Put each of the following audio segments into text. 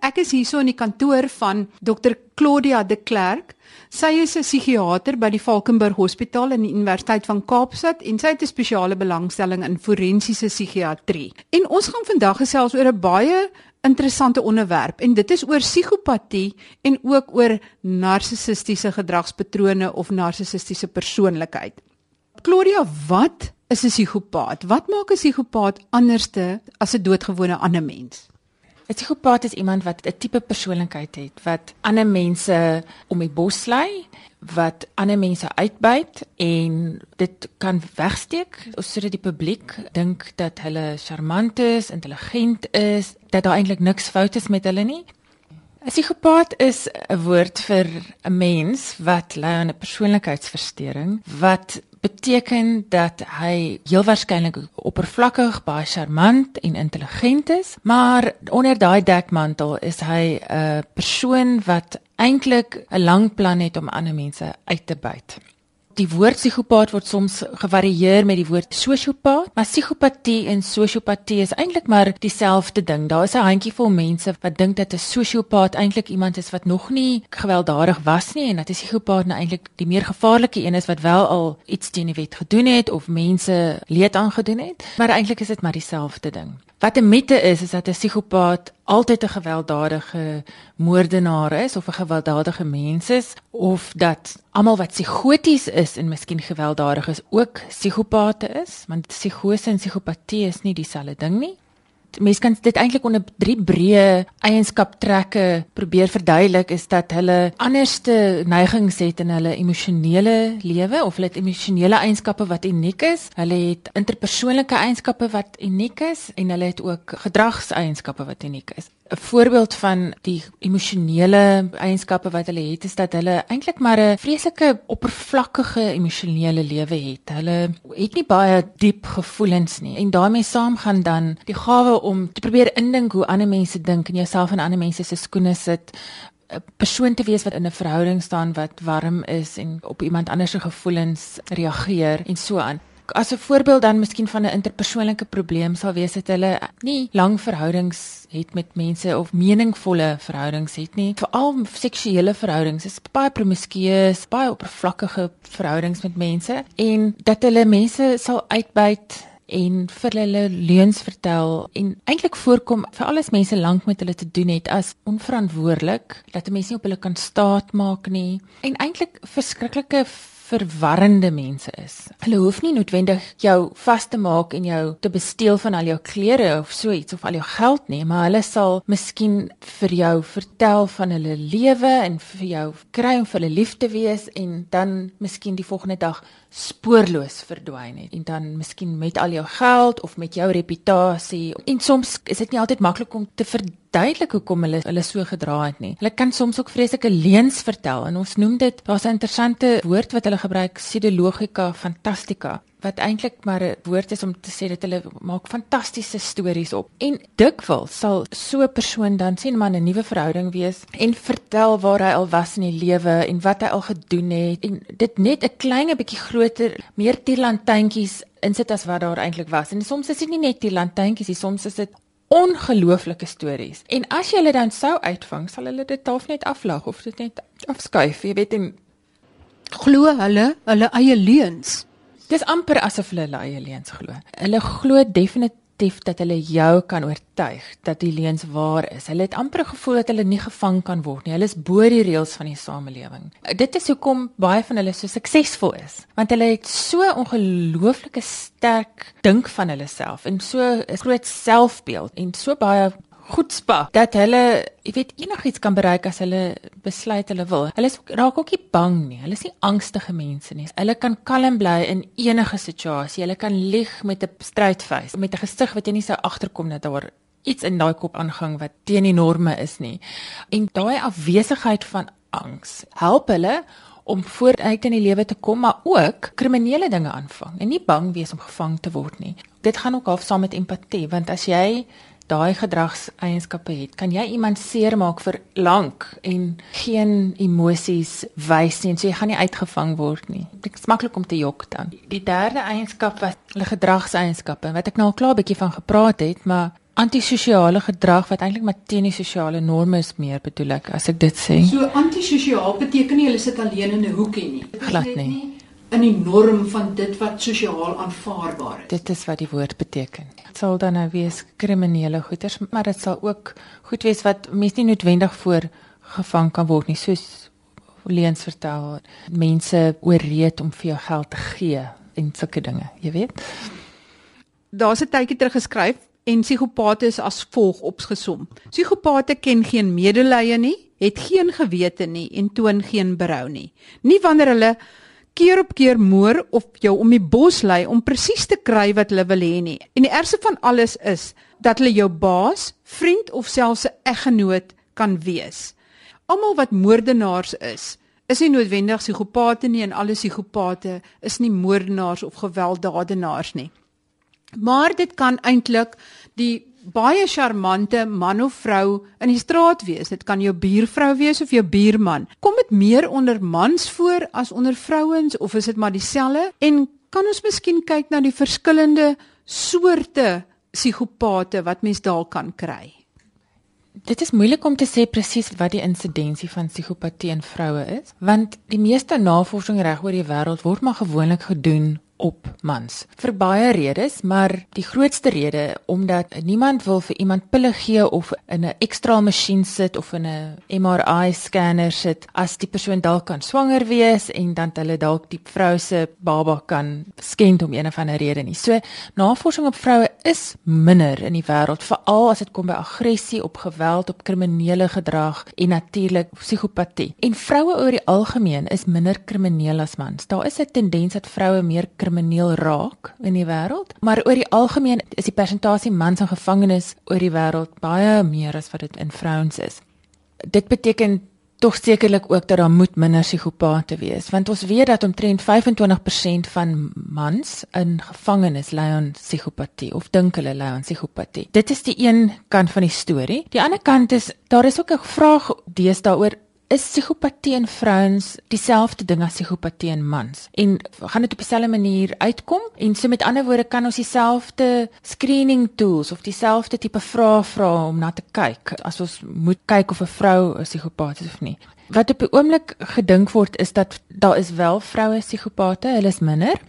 Ek is hierso in die kantoor van Dr. Claudia de Klerk. Sy is 'n psigiater by die Valkenburg Hospitaal in die Universiteit van Kaapstad en sy het 'n spesiale belangstelling in forensiese psigiatrie. En ons gaan vandag gesels oor 'n baie interessante onderwerp en dit is oor psigopatie en ook oor narcissistiese gedragspatrone of narcissistiese persoonlikheid. Claudia, wat is 'n psigopaat? Wat maak 'n psigopaat anderste as 'n doodgewone ander mens? 'n Psigopaat is iemand wat 'n tipe persoonlikheid het wat ander mense om die bos lei, wat ander mense uitbuit en dit kan wegsteek sodat die publiek dink dat hulle charmant is, intelligent is, dat daar eintlik niks fout is met hulle nie. 'n Psigopaat is 'n woord vir 'n mens wat ly aan 'n persoonlikheidsversteuring wat beteken dat hy heel waarskynlik oppervlakkig baie charmant en intelligent is, maar onder daai dekmantel is hy 'n persoon wat eintlik 'n lang plan het om ander mense uit te buit die woord psigopaat word soms gevarieer met die woord sosiopaat, maar psigopatie en sosiopatie is eintlik maar dieselfde ding. Daar is 'n handjievol mense wat dink dat 'n sosiopaat eintlik iemand is wat nog nie gewelddadig was nie en dat 'n psigopaat nou eintlik die meer gevaarlike een is wat wel al iets teen die wet gedoen het of mense leed aangedoen het, maar eintlik is dit maar dieselfde ding. Wat 'n mite is is dat 'n psigopaat altyd 'n gewelddadige moordenaar is of 'n gewelddadige mens is of dat almal wat psigoties is en miskien gewelddadig is ook psigopate is, want psigose en psigopatie is nie dieselfde ding nie mense kan dit eintlik onder drie breë eienskaptrekke probeer verduidelik is dat hulle anderste neigings het in hulle emosionele lewe of hulle het emosionele eienskappe wat uniek is. Hulle het interpersoonlike eienskappe wat uniek is en hulle het ook gedragseienskappe wat uniek is. 'n voorbeeld van die emosionele eienskappe wat hulle het is dat hulle eintlik maar 'n vreeslike oppervlakkige emosionele lewe het. Hulle het nie baie diep gevoelens nie en daarmee saamgaan dan die gawe om te probeer indink hoe ander mense dink en jouself in ander mense se skoene sit 'n persoon te wees wat in 'n verhouding staan wat warm is en op iemand anders se gevoelens reageer en so aan as 'n voorbeeld dan miskien van 'n interpersoonlike probleem sal wees dat hulle nie lang verhoudings het met mense of meningvolle verhoudings het nie. Veral seksuele verhoudings is baie promiskuus, baie oppervlakkige verhoudings met mense en dat hulle mense sal uitbuit en vir hulle leuns vertel en eintlik voorkom vir alles mense lank met hulle te doen het as onverantwoordelik dat mense nie op hulle kan staatmaak nie en eintlik verskriklike verwarrende mense is. Hulle hoef nie noodwendig jou vas te maak en jou te besteel van al jou klere of so iets of al jou geld nie, maar hulle sal miskien vir jou vertel van hulle lewe en vir jou kry om vir hulle lief te wees en dan miskien die volgende dag spoorloos verdwyn het en dan miskien met al jou geld of met jou reputasie. En soms is dit nie altyd maklik om te verdien duidelik hoekom hulle hulle so gedra het nie. Hulle kan soms ook vreeslike leuns vertel en ons noem dit daar's 'n interessante woord wat hulle gebruik, pseudologika fantastica wat eintlik maar 'n woord is om te sê dat hulle maak fantastiese stories op. En dikwels sal so 'n persoon dan sien maar 'n nuwe verhouding wees en vertel waar hy al was in die lewe en wat hy al gedoen het en dit net 'n klein bietjie groter, meer tierlantuintjies insit as wat daar eintlik was. En soms is dit nie net tierlantuintjies, soms is dit ongelooflike stories. En as jy hulle dan sou uitvang, sal hulle dit half net aflag of dit net afskuif, jy weet en glo hulle hulle eie leuns. Dis amper asof hulle hulle eie leuns glo. Hulle glo definitief dat hulle jou kan oortuig dat die leuns waar is. Hulle het amper gevoel dat hulle nie gevang kan word nie. Hulle is bo die reëls van die samelewing. Dit is hoekom baie van hulle so suksesvol is, want hulle het so ongelooflike sterk dink van hulle self en so 'n groot selfbeeld en so baie goedspa dat hulle, jy weet, enigiets kan bereik as hulle besluit hulle wil. Hulle is raak ook nie bang nie. Hulle is nie angstige mense nie. Hulle kan kalm bly in enige situasie. Hulle kan lieg met 'n strydfees, met 'n gesig wat jy nie sou agterkom dat daar iets in daai kop aangang wat teen die norme is nie. En daai afwesigheid van angs help hulle om vooruit in die lewe te kom maar ook kriminele dinge aanvang en nie bang wees om gevang te word nie. Dit gaan ook half saam met empatie want as jy daai gedragseienskappe het, kan jy iemand seermaak vir lank en geen emosies wys nie, so jy gaan nie uitgevang word nie. Dit is maklik om te jok dan. Die derde eienskap was hulle gedragseienskappe wat ek nou al klaar 'n bietjie van gepraat het, maar antisosiale gedrag wat eintlik maar teen die sosiale norme is meer bedoel ek as ek dit sê. So antisosiaal beteken nie hulle sit alleen in 'n hoekie nie. Glad nie. In die norm van dit wat sosiaal aanvaarbaar is. Dit is wat die woord beteken. Dit sal dan nou wees kriminele goeders, maar dit sal ook goed wees wat mense nie noodwendig voor gevang kan word nie, soos leuns vertel, mense ooreed om vir jou geld te gee en sulke dinge, jy weet. Daar's 'n tydjie terug geskryf en psigopate is as volg opgesom. Psigopate ken geen medelee nie, het geen gewete nie en toon geen berou nie. Nie wanneer hulle keer op keer moer of jou om die bos lei om presies te kry wat hulle wil hê nie. En die ergste van alles is dat hulle jou baas, vriend of selfs 'n eggenoot kan wees. Almal wat moordenaars is, is nie noodwendig psigopate nie en alle psigopate is nie moordenaars of gewelddadenaars nie. Maar dit kan eintlik die baie charmante man of vrou in die straat wees. Dit kan jou buurvrou wees of jou buurman. Kom dit meer onder mans voor as onder vrouens of is dit maar dieselfde? En kan ons miskien kyk na die verskillende soorte psigopate wat mens daar kan kry? Dit is moeilik om te sê presies wat die insidensie van psigopatie in vroue is, want die meeste navorsing reg oor die wêreld word maar gewoonlik gedoen op mans. Vir baie redes, maar die grootste rede omdat niemand wil vir iemand pille gee of in 'n ekstra masjien sit of in 'n MRI scanner sit as die persoon dalk kan swanger wees en dan hulle dalk die vrou se baba kan skend om een of ander rede nie. So navorsing op vroue is minder in die wêreld, veral as dit kom by aggressie, op geweld, op kriminele gedrag en natuurlik psigopatie. En vroue oor die algemeen is minder krimineel as mans. Daar is 'n tendens dat vroue meer krimineel raak in die wêreld, maar oor die algemeen is die persentasie mans in gevangenis oor die wêreld baie meer as wat dit in vrouens is. Dit beteken tog sekerlik ook dat daar moet minder psigopate wees, want ons weet dat omtrent 25% van mans in gevangenis ly aan psigopatie of dink hulle ly aan psigopatie. Dit is die een kant van die storie. Die ander kant is daar is ook 'n vraag deesdae oor is psigopatie in vrouens dieselfde ding as psigopatie in mans? En gaan dit op dieselfde manier uitkom? En so met ander woorde kan ons dieselfde screening tools of dieselfde tipe vrae vra om na te kyk as ons moet kyk of 'n vrou 'n psigopaat is of nie. Wat op die oomblik gedink word is dat daar is wel vroue psigopate, hulle is minder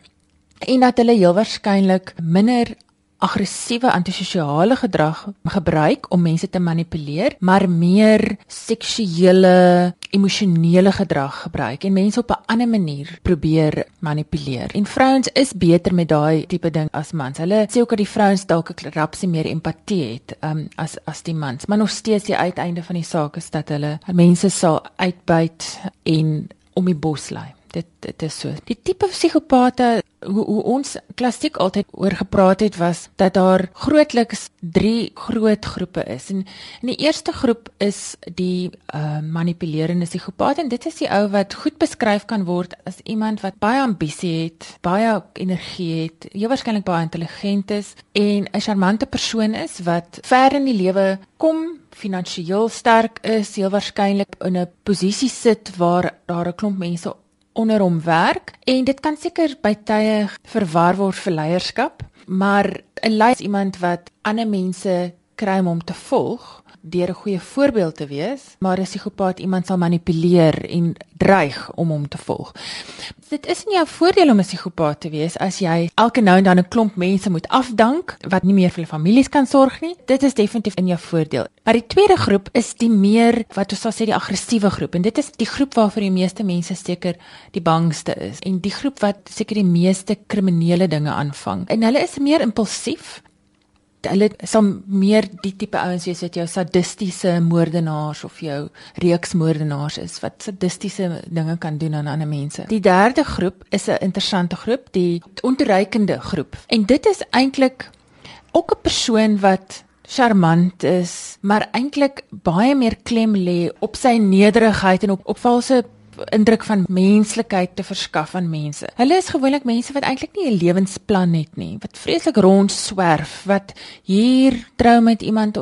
en dat hulle heel waarskynlik minder aggressiewe antisosiale gedrag gebruik om mense te manipuleer, maar meer seksuele, emosionele gedrag gebruik en mense op 'n ander manier probeer manipuleer. En vrouens is beter met daai tipe ding as mans. Hulle sê ook dat die vrouens dalk 'n rapsie meer empatie het um, as as die mans, maar nog steeds die uiteinde van die saak is dat hulle mense sal uitbuit en om die bos lei dit dit is so. Die tipe psigopate hoe, hoe ons klassiek altyd oor gepraat het was dat daar grootliks 3 groot groepe is. En in die eerste groep is die uh, manipulerende psigopaat en dit is die ou wat goed beskryf kan word as iemand wat baie ambisie het, baie energie het, heel waarskynlik baie intelligent is en 'n charmante persoon is wat ver in die lewe kom finansiëel sterk is, heel waarskynlik in 'n posisie sit waar daar 'n klomp mense onder hom werk en dit kan seker by tye verwar word vir leierskap, maar 'n leier is iemand wat ander mense kry om hom te volg deur 'n goeie voorbeeld te wees, maar 'n psigopaat iemand sal manipuleer en dreig om hom te volg. Dit is nie jou voordeel om 'n psigopaat te wees as jy elke nou en dan 'n klomp mense moet afdank wat nie meer vir hulle families kan sorg nie. Dit is definitief in jou voordeel. Maar die tweede groep is die meer wat ons sal sê die aggressiewe groep en dit is die groep waarvoor die meeste mense seker die bangste is en die groep wat seker die meeste kriminele dinge aanvang. En hulle is meer impulsief hulle sal meer die tipe ouens wees wat jou sadistiese moordenaars of jou reeksmoordenaars is wat sadistiese dinge kan doen aan ander mense. Die derde groep is 'n interessante groep, die ontoereikende groep. En dit is eintlik ook 'n persoon wat charmant is, maar eintlik baie meer klem lê op sy nederigheid en op op valse indruk van menslikheid te verskaf aan mense. Hulle is gewoonlik mense wat eintlik nie 'n lewensplan het nie, wat vreeslik rondswerf, wat hier trou met iemand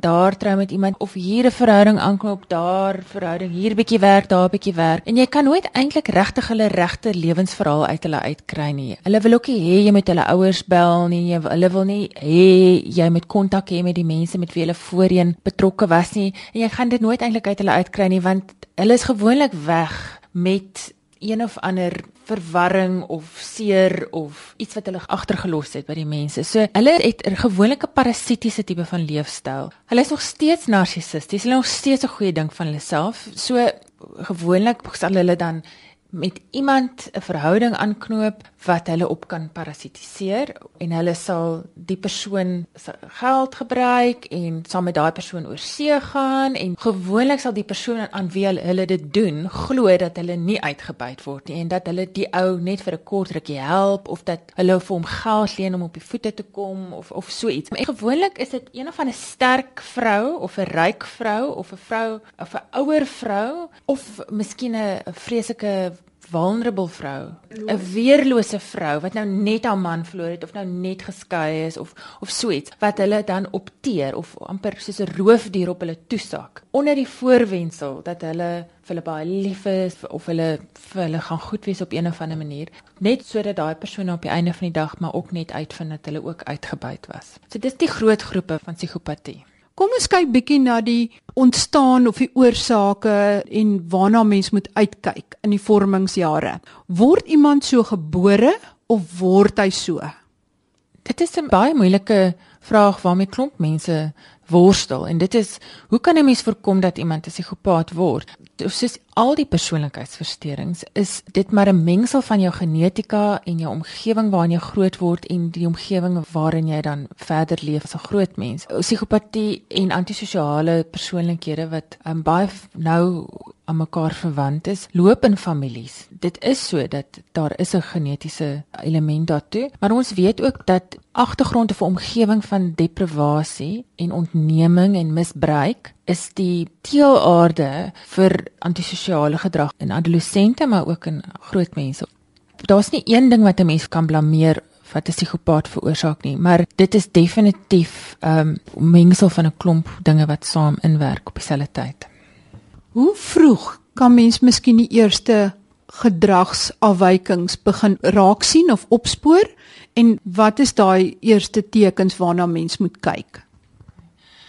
daar trou met iemand of hier 'n verhouding aanknop, daar verhouding, hier bietjie werk, daar bietjie werk. En jy kan nooit eintlik regtig hulle regte lewensverhaal uit hulle uitkry nie. Hulle wil ook nie hê jy moet hulle ouers bel nie. Jy, hulle wil nie hê jy moet kontak hê met die mense met wie hulle voorheen betrokke was nie. En jy gaan dit nooit eintlik uit hulle uitkry nie want hulle is gewoonlik weg met een of ander verwarring of seer of iets wat hulle agtergelos het by die mense. So hulle het 'n gewone parasitiese tipe van leefstyl. Hulle is nog steeds narcissisties. Hulle nog steeds 'n goeie ding van hulle self. So gewoonlik sal hulle dan met iemand 'n verhouding aanknoop wat hulle op kan parasitiseer en hulle sal die persoon se geld gebruik en saam met daai persoon oor see gaan en gewoonlik sal die persoon aan wie hulle dit doen glo dat hulle nie uitgebuit word nie en dat hulle die ou net vir 'n kort rukkie help of dat hulle vir hom geld leen om op die voete te kom of of so iets. En gewoonlik is dit een of 'n sterk vrou of 'n ryk vrou of 'n vrou of 'n ouer vrou of miskien 'n vreeslike vulnerable vrou, 'n weerlose vrou wat nou net haar man verloor het of nou net geskei is of of so iets wat hulle dan opteer of amper soos 'n roofdier op hulle toesak onder die voorwendsel dat hulle vir hulle baie lief is of hulle vir hulle gaan goed wees op een of ander manier net sodat daai persoon op die einde van die dag maar ook net uitvind dat hulle ook uitgebuit was. So dis die groot groepe van psigopatie. Kom ons kyk bietjie na die ontstaan of die oorsake en waarna mens moet uitkyk in die vormingsjare. Word iemand so gebore of word hy so? Dit is 'n baie moeilike vraag waarmee klomp mense worstel en dit is hoe kan 'n mens voorkom dat iemand 'n psigopaat word? Soos al die persoonlikheidsversteurings is dit maar 'n mengsel van jou genetika en jou omgewing waarin jy groot word en die omgewing waarin jy dan verder leef as 'n groot mens. Psigopatie en antisosiale persoonlikhede wat um, baie nou aan mekaar verwant is, loop in families. Dit is so dat daar is 'n genetiese element daartoe, maar ons weet ook dat agtergrond of omgewing van deprivasie en ontneming en misbruik is die teelaarde vir antisosiale gedrag in adolessente maar ook in groot mense. Daar's nie een ding wat 'n mens kan blameer wat 'n psigopaat veroorsaak nie, maar dit is definitief 'n um, mengsel van 'n klomp dinge wat saam inwerk op dieselfde tyd. Hoe vroeg kan mens miskien die eerste gedragsafwykings begin raak sien of opspoor en wat is daai eerste tekens waarna mens moet kyk?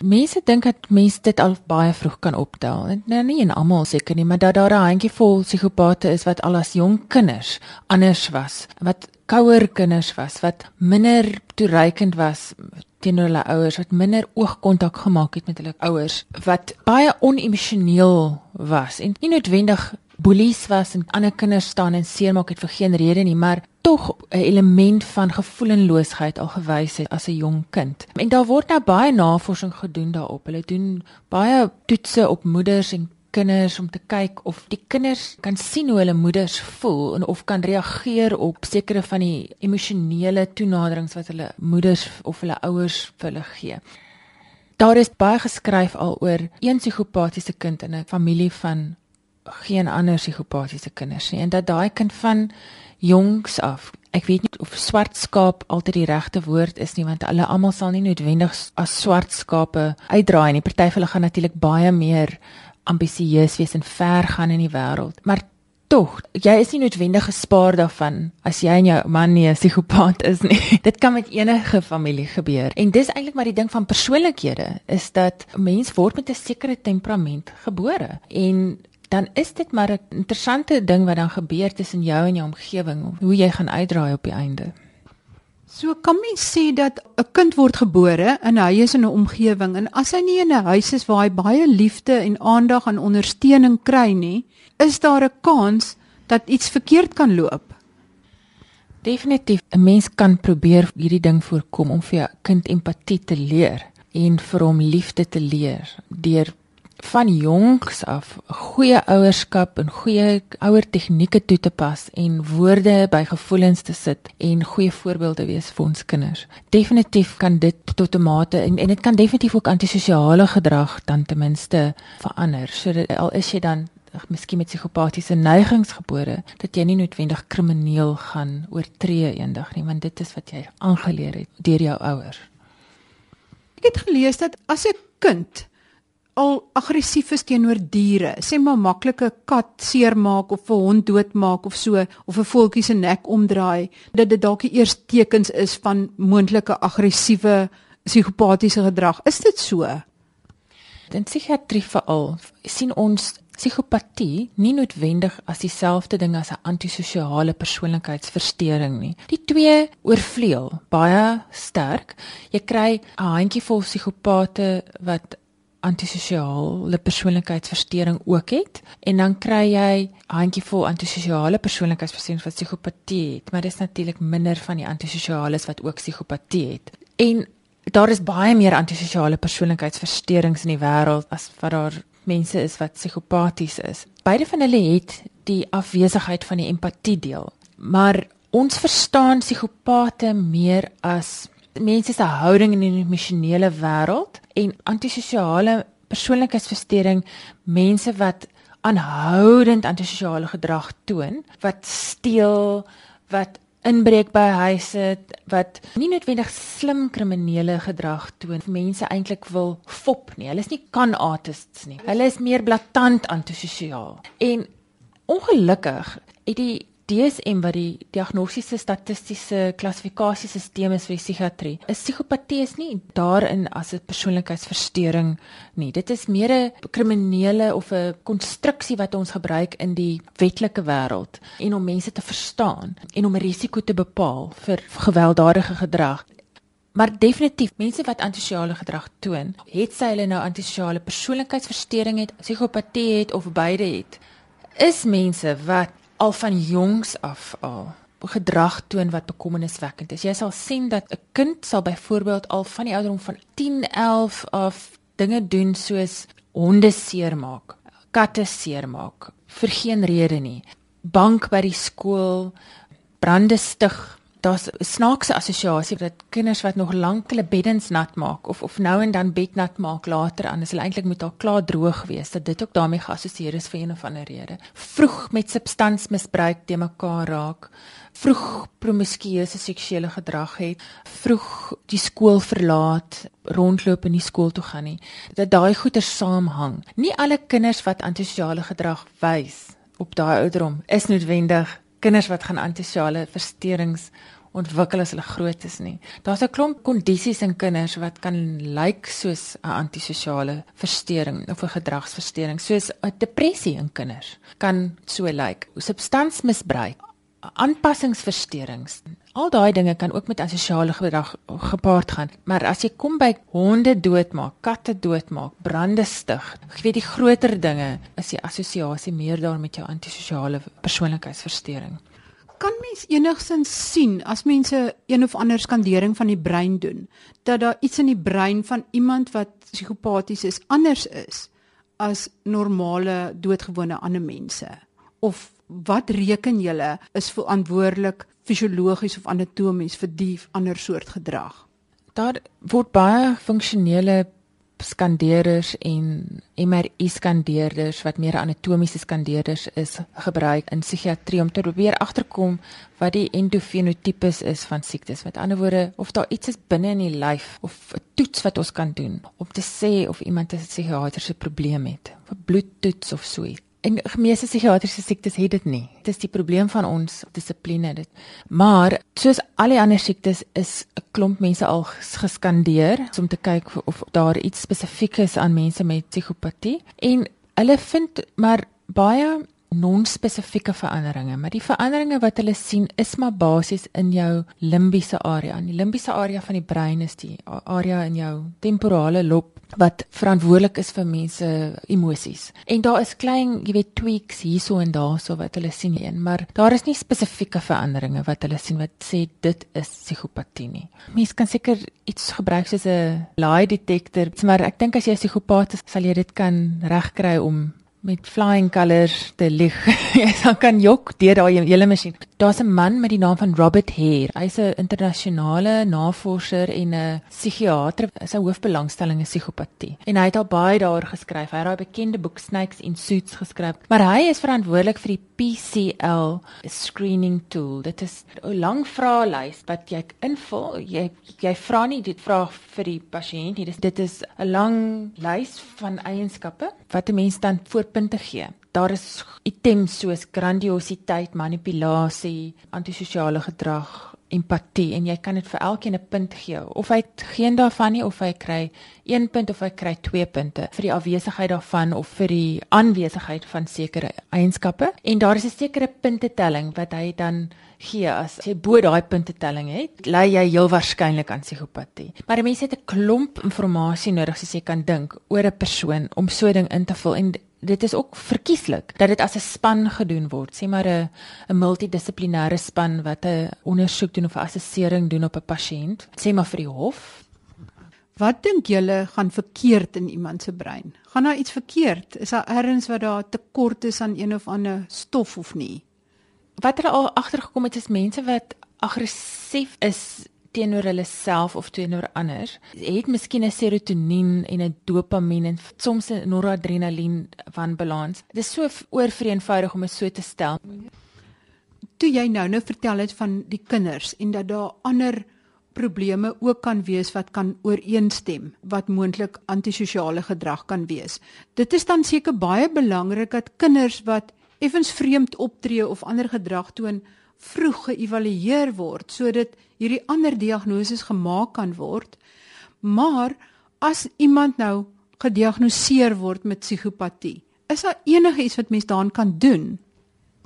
Mense dink dat mense dit al baie vroeg kan optel. Nou nie en almal seker nie, maar dat daar 'n handjievol psigopate is wat al as jong kinders anders was, wat kouer kinders was, wat minder toereikend was teenoor hulle ouers, wat minder oogkontak gemaak het met hulle ouers, wat baie onemosioneel was en nie noodwendig boelies was en ander kinders staan en seermaak het vir geen rede nie, maar tog 'n element van gevoelloosheid al gewys het as 'n jong kind. En daar word nou baie navorsing gedoen daarop. Hulle doen baie toetse op moeders en kinders om te kyk of die kinders kan sien hoe hulle moeders voel en of kan reageer op sekere van die emosionele toenaderings wat hulle moeders of hulle ouers vir hulle gee. Daar is baie geskryf al oor een psigopatiese kind in 'n familie van geen ander psigopatiese kinders nie en dat daai kind van jongs af. Ek weet nie of swart skaap altyd die regte woord is nie want hulle almal sal nie noodwendig as swart skape uitdraai nie. Party van hulle gaan natuurlik baie meer ambisieus wees en ver gaan in die wêreld maar tog jy is nie noodwendig gespaar daarvan as jy en jou man nie 'n psigopaat is nie. Dit kan met enige familie gebeur. En dis eintlik maar die ding van persoonlikhede is dat mens word met 'n sekere temperament gebore. En dan is dit maar 'n interessante ding wat dan gebeur tussen jou en jou omgewing of hoe jy gaan uitdraai op die einde. So kan mens sê dat 'n kind word gebore en hy is in 'n omgewing en as hy nie in 'n huis is waar hy baie liefde en aandag en ondersteuning kry nie, is daar 'n kans dat iets verkeerd kan loop. Definitief, 'n mens kan probeer hierdie ding voorkom om vir jou kind empatie te leer en vir hom liefde te leer deur van jongs af goeie ouerskap en goeie ouer tegnieke toe te pas en woorde by gevoelens te sit en goeie voorbeelde wees vir ons kinders. Definitief kan dit tot 'n mate en en dit kan definitief ook antisosiale gedrag dan ten minste verander. So dat, al is jy dan miskien met psigopatiese neigings gebore dat jy nie noodwendig krimineel gaan oortree eendag nie want dit is wat jy aangeleer het deur jou ouers Ek het gelees dat as 'n kind al aggressief is teenoor diere, sê maar maklike kat seermaak of 'n hond doodmaak of so of 'n voeltjie se nek omdraai, dat dit dalk die eerste tekens is van moontlike aggressiewe psigopatiese gedrag. Is dit so? In psigiatrie veral sien ons psigopatie nie noodwendig as dieselfde ding as 'n antisosiale persoonlikheidsversteuring nie. Die twee oorvleuel baie sterk. Jy kry 'n handjievol psigopate wat antisosiale persoonlikheidsversteuring ook het en dan kry jy handjievol antisosiale persoonlikheidsversteuring wat psigopatie het, maar dis natuurlik minder van die antisosiales wat ook psigopatie het. En daar is baie meer antisosiale persoonlikheidsversteurings in die wêreld as wat daar mense is wat psigopaties is. Beide van hulle het die afwesigheid van die empatie deel, maar ons verstaan psigopate meer as mense se houding in die emosionele wêreld en antisosiale persoonlikheidsversteuring mense wat aanhoudend antisosiale gedrag toon wat steel wat inbreek by huise wat nie noodwendig slim kriminele gedrag toon. Mense eintlik wil fop nie. Hulle is nie kan artists nie. Hulle is meer blaatant antisosiaal. En ongelukkig het die DSM wat die diagnostiese statistiese klassifikasiesisteem is vir psigiatrie. 'n Psigopatie is nie daarin as 'n persoonlikheidsversteuring nie. Dit is meer 'n kriminele of 'n konstruksie wat ons gebruik in die wetlike wêreld en om mense te verstaan en om 'n risiko te bepaal vir gewelddadige gedrag. Maar definitief mense wat antisosiale gedrag toon, het sy hulle nou antisosiale persoonlikheidsversteuring het, psigopatie het of beide het, is mense wat al van jongs af al gedrag toon wat bekommerniswekkend is. Jy sal sien dat 'n kind sal byvoorbeeld al van die ouderdom van 10, 11 af dinge doen soos honde seermaak, katte seermaak vir geen rede nie. Bank by die skool, brande stig, daar's 'n snaakse assosiasie dat kinders wat nog lank hulle beddens nat maak of of nou en dan bed nat maak later aan as hulle eintlik moet al klaar droog wees dat dit ook daarmee geassosieer is vir een of ander rede. Vroeg met substansmisbruik te mekaar raak, vroeg promiskuëse seksuele gedrag het, vroeg die skool verlaat, rondloop in die skool toe gaan nie. Dat daai goeie saamhang. Nie alle kinders wat antisosiale gedrag wys op daai ouderdom is noodwendig kinders wat gaan antisosiale versteurings ontwikkel as hulle groot is nie. Daar's 'n klomp kondisies in kinders wat kan lyk soos 'n antisosiale versteuring of 'n gedragsversteuring, soos 'n depressie in kinders kan so lyk. Substansmisbruik, aanpassingsversteurings. Al daai dinge kan ook met asosiale gedrag gepaard gaan. Maar as jy kom by honde doodmaak, katte doodmaak, brande stig, ek weet die groter dinge is die assosiasie meer daar met jou antisosiale persoonlikheidsversteuring kan mens enigsins sien as mense een of ander skandering van die brein doen dat daar iets in die brein van iemand wat psigopaties is anders is as normale doodgewone ander mense. Of wat reken julle is verantwoordelik fisiologies of anatomies vir die ander soort gedrag? Daar word baie funksionele skandeerders en MRI skandeerders wat meer anatomiese skandeerders is gebruik in psigiatrie om te probeer agterkom wat die endofenotipes is van siektes. Met ander woorde, of daar iets is binne in die lyf of 'n toets wat ons kan doen om te sê of iemand 'n psigiatriese probleem het, 'n bloedtoets of so iets. En meeste psigiatriese siektes het dit nie. Dit is die probleem van ons dissipline dit. Maar soos al die ander siektes is 'n klomp mense al geskandeer om te kyk of daar iets spesifiek is aan mense met psigopatie en hulle vind maar baie non-spesifieke veranderinge, maar die veranderinge wat hulle sien is maar basies in jou limbiese area. In die limbiese area van die brein is die area in jou temporale lob wat verantwoordelik is vir mense emosies. En daar is klein, jy weet, tweaks hierso en daarso wat hulle sien een, maar daar is nie spesifieke veranderinge wat hulle sien wat sê dit is psigopatie nie. Mens kan seker iets gebruik soos 'n lie detector, maar ek dink as jy 'n psigopaat is, sal jy dit kan regkry om met flying colors te lig. Jy kan jok deur daai hele masjien. Daar's 'n man met die naam van Robert Hare. Hy's 'n internasionale navorser en 'n psigiater. Sy hoofbelangstelling is psigopatie. En hy het al baie daaroor geskryf. Hy het daai bekende boek Snakes in Suits geskryf. Maar hy is verantwoordelik vir die PCL screening tool. Dit is 'n lang vraelys wat jy invul. Jy jy vra nie dit vra vir die pasiënt nie. Dit is 'n lang lys van eienskappe wat 'n mens dan voorpunte gee daar is items soos grandiositeit, manipulasie, antisosiale gedrag, empatie en jy kan dit vir elkeen 'n punt gee. Of hy geen daarvan nie of hy kry 1 punt of hy kry 2 punte vir die afwesigheid daarvan of vir die aanwesigheid van sekere eienskappe. En daar is 'n sekere puntetelling wat hy dan gee as jy bo daai puntetelling het lei jy heel waarskynlik aan psigopatie. Maar mense het 'n klomp inligting nodig soos jy kan dink oor 'n persoon om so 'n ding in te vul en dit is ook verkieslik dat dit as 'n span gedoen word. Sê maar 'n 'n multidissiplinêre span wat 'n ondersoek doen of 'n assessering doen op 'n pasiënt. Sê maar vir die hof. Wat dink julle gaan verkeerd in iemand se brein? Gaan daar iets verkeerd? Is daar ergens wat daar tekort is aan een of ander stof of nie? Wat hulle al agtergekom het is mense wat aggressief is teenoor hulle self of teenoor ander het miskien 'n serotonien en 'n dopamien en soms 'n noradrenalien van balans. Dit is so oorvereenvoudig om dit so te stel. Toe jy nou nou vertel het van die kinders en dat daar ander probleme ook kan wees wat kan ooreenstem wat moontlik antisosiale gedrag kan wees. Dit is dan seker baie belangrik dat kinders wat effens vreemd optree of ander gedrag toon vroeg geëvalueer word sodat hierdie ander diagnoses gemaak kan word. Maar as iemand nou gediagnoseer word met psigopatie, is daar enigiets wat mens daaraan kan doen?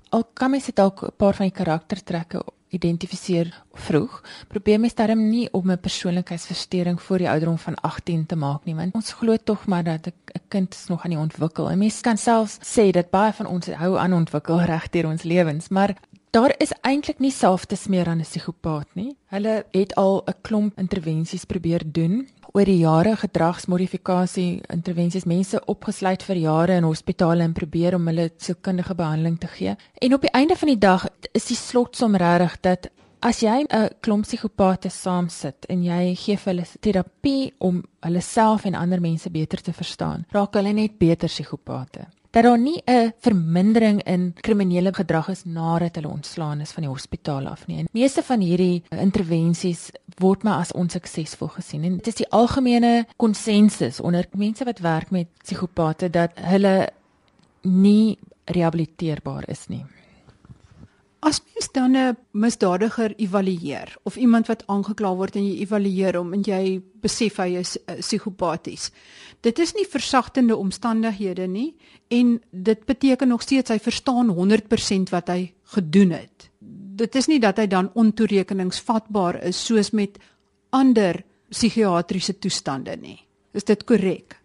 Al kan mens dalk 'n paar van die karaktertrekke identifiseer vroeg. Probeer mens darm nie om 'n persoonlikheidsversteuring voor die ouderdom van 18 te maak nie, want ons glo tog maar dat 'n kind is nog aan die ontwikkel. En mens kan selfs sê dat baie van ons hou aan ontwikkel regdeur ons lewens, maar Daar is eintlik nie self te smeer aan 'n psigopaat nie. Hulle het al 'n klomp intervensies probeer doen oor die jare gedragsmodifikasie intervensies mense opgesluit vir jare in hospitale en probeer om hulle sielkundige behandeling te gee. En op die einde van die dag is die slotsom regtig dat as jy 'n klomp psigopate saam sit en jy gee vir hulle terapie om hulle self en ander mense beter te verstaan, raak hulle net beter psigopate dat daar nie 'n vermindering in kriminele gedrag is nadat hulle ontslaan is van die hospitaal af nie. En meeste van hierdie intervensies word maar as onsuksesvol gesien en dit is die algemene konsensus onder mense wat werk met psigopate dat hulle nie rehabiliteerbaar is nie. As mens dan 'n misdadiger evalueer of iemand wat aangekla word en jy evalueer hom en jy besef hy is uh, psigopaties. Dit is nie versagtende omstandighede nie en dit beteken nog steeds hy verstaan 100% wat hy gedoen het. Dit is nie dat hy dan ontoerekeningsvatbaar is soos met ander psigiatriese toestande nie. Is dit korrek?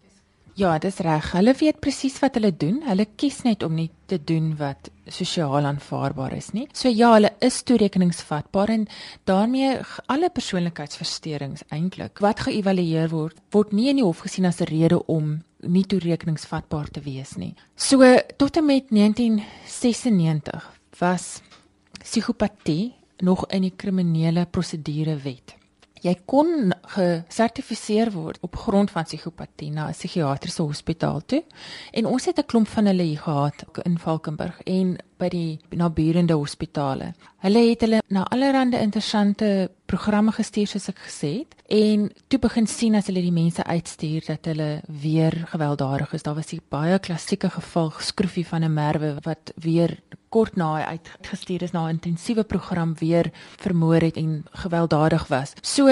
Ja, dis reg. Hulle weet presies wat hulle doen. Hulle kies net om nie te doen wat sosiaal aanvaarbaar is nie. So ja, hulle is toerekeningsvatbaar en daarmee alle persoonlikheidsversteurings eintlik wat geëvalueer word, word nie in die hof gesien as 'n rede om nie toerekeningsvatbaar te wees nie. So tot en met 1996 was psigopatie nog in die kriminele prosedure wet jy kon gesertifiseer word op grond van psigopatie na 'n psigiatriese hospitaal toe. En ons het 'n klomp van hulle hier gehad in Valkenburg en by die naburende hospitale. Hulle het hulle na allerlei interessante programme gestuur soos ek gesê het en toe begin sien as hulle die mense uitstuur dat hulle weer gewelddadig is. Daar was 'n baie klassieke geval skroefie van 'n merwe wat weer kort na hy uitgestuur is na 'n intensiewe program weer vermoor het en gewelddadig was. So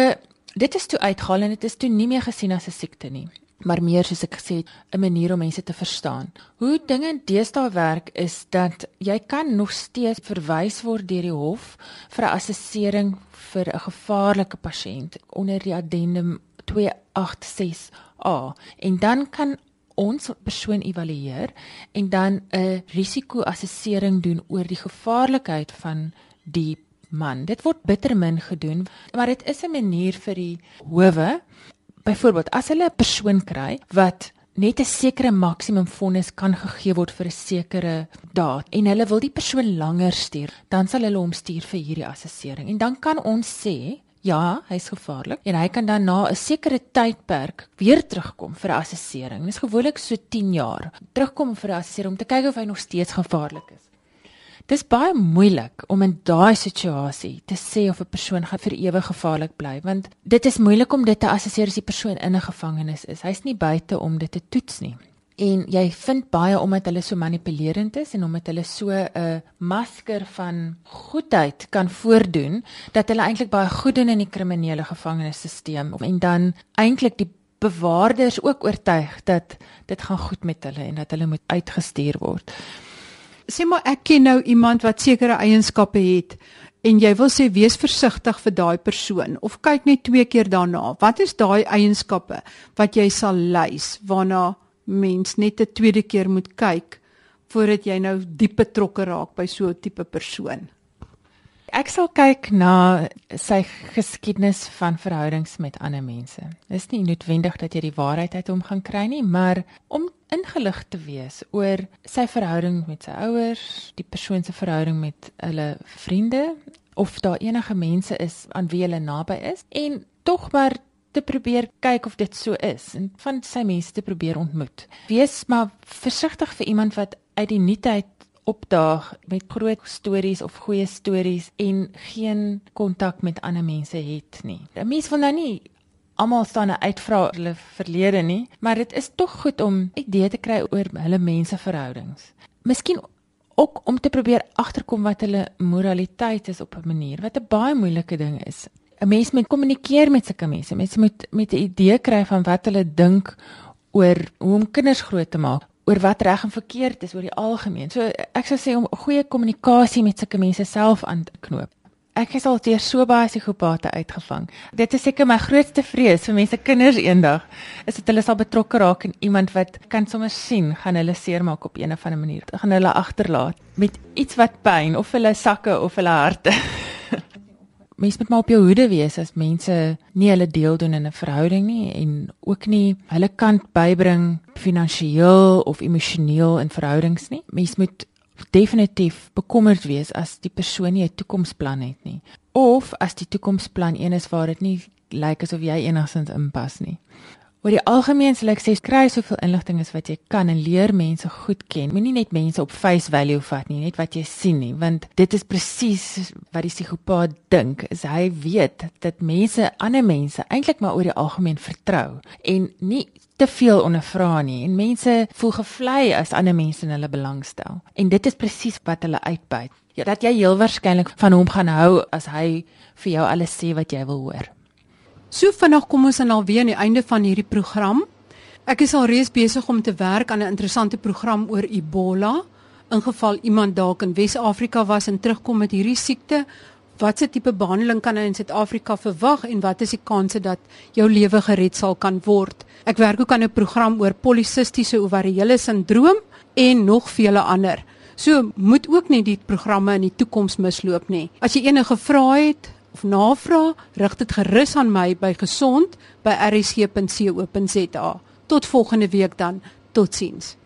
dit is toe uitgehaal en dit is toe nie meer gesien as 'n siekte nie maar meer soos ek gesê het 'n manier om mense te verstaan. Hoe dinge deesdae werk is dat jy kan nog steeds verwys word deur die hof vir 'n assessering vir 'n gevaarlike pasiënt onder die addendum 286A en dan kan ons persoon evalueer en dan 'n risikoassessering doen oor die gevaarlikheid van die man. Dit word bitter min gedoen, maar dit is 'n manier vir die howe byvoorbeeld as hulle 'n persoon kry wat net 'n sekere maksimum vonnis kan gegee word vir 'n sekere daad en hulle wil die persoon langer stuur, dan sal hulle hom stuur vir hierdie assessering. En dan kan ons sê Ja, hy's gevaarlik en hy kan dan na 'n sekere tydperk weer terugkom vir 'n assessering. Dit is gewoonlik so 10 jaar. Terugkom vir 'n assessering om te kyk of hy nog steeds gevaarlik is. Dis baie moeilik om in daai situasie te sê of 'n persoon gaan vir ewig gevaarlik bly, want dit is moeilik om dit te assesseer as die persoon in 'n gevangenis is. Hy's nie buite om dit te toets nie. En jy vind baie omdat hulle so manipulerend is en omdat hulle so 'n masker van goedheid kan voordoen dat hulle eintlik baie goed doen in die kriminele gevangenisstelsel en dan eintlik die bewaarders ook oortuig dat dit gaan goed met hulle en dat hulle moet uitgestuur word sê maar ek ken nou iemand wat sekere eienskappe het en jy wil sê wees versigtig vir daai persoon of kyk net twee keer daarna. Wat is daai eienskappe wat jy sal lys waarna mens net 'n tweede keer moet kyk voordat jy nou diep betrokke raak by so 'n tipe persoon? Ek sal kyk na sy geskiedenis van verhoudings met ander mense. Dit is nie noodwendig dat jy die waarheid uit hom gaan kry nie, maar om ingelig te wees oor sy verhouding met sy ouers, die persoon se verhouding met hulle vriende of daar enige mense is aan wie hulle naby is en tog maar te probeer kyk of dit so is en van sy mense te probeer ontmoet. Wees maar versigtig vir iemand wat uit die nuutheid opdaag met groot stories of goeie stories en geen kontak met ander mense het nie. 'n Mens wil nou nie almal staan uitvra hulle verlede nie, maar dit is tog goed om idee te kry oor hulle menseverhoudings. Miskien ook om te probeer agterkom wat hulle moraliteit is op 'n manier wat 'n baie moeilike ding is. 'n Mens moet kommunikeer met sulke mense. Mense moet met 'n idee kry van wat hulle dink oor hoe om kinders groot te maak oor wat reg en verkeerd is oor die algemeen. So ek sou sê om goeie kommunikasie met sulke mense self aan te knoop. Ek is al deur so baie psigopate uitgevang. Dit is seker my grootste vrees vir mense kinders eendag is dat hulle sal betrokke raak in iemand wat kan sommer sien gaan hulle seermaak op 'n of ander manier. Gaan hulle agterlaat met iets wat pyn of hulle sakke of hulle harte. Mens moet maar op jou hoede wees as mense nie hulle deel doen in 'n verhouding nie en ook nie hulle kant bybring finansiëel of emosioneel in verhoudings nie. Mens moet definitief bekommerd wees as die persoon nie 'n toekomsplan het nie of as die toekomsplan een is waar dit nie lyk asof jy enigsins inpas nie. Oor die algemeen sal ek sê kry soveel inligting as wat jy kan en leer mense goed ken. Moenie net mense op face value vat nie, net wat jy sien nie, want dit is presies wat die psigopaat dink. Is hy weet dat mense ander mense eintlik maar oor die algemeen vertrou en nie te veel ondervra nie en mense voel gevlei as ander mense in hulle belangstel. En dit is presies wat hulle uitbuit. Ja, dat jy heel waarskynlik van hom gaan hou as hy vir jou alles sê wat jy wil hoor. So vinnig kom ons dan alweer aan die einde van hierdie program. Ek is al reeds besig om te werk aan 'n interessante program oor Ebola. In geval iemand dalk in Wes-Afrika was en terugkom met hierdie siekte, watse tipe behandeling kan hy in Suid-Afrika verwag en wat is die kanse dat jou lewe gered sal kan word? Ek werk ook aan 'n program oor polisistiese ovariële sindroom en nog vele ander. So moet ook nie die programme in die toekoms misloop nie. As jy enige vrae het of navrae, rig dit gerus aan my by gesond by rsg.co.za. Tot volgende week dan. Totsiens.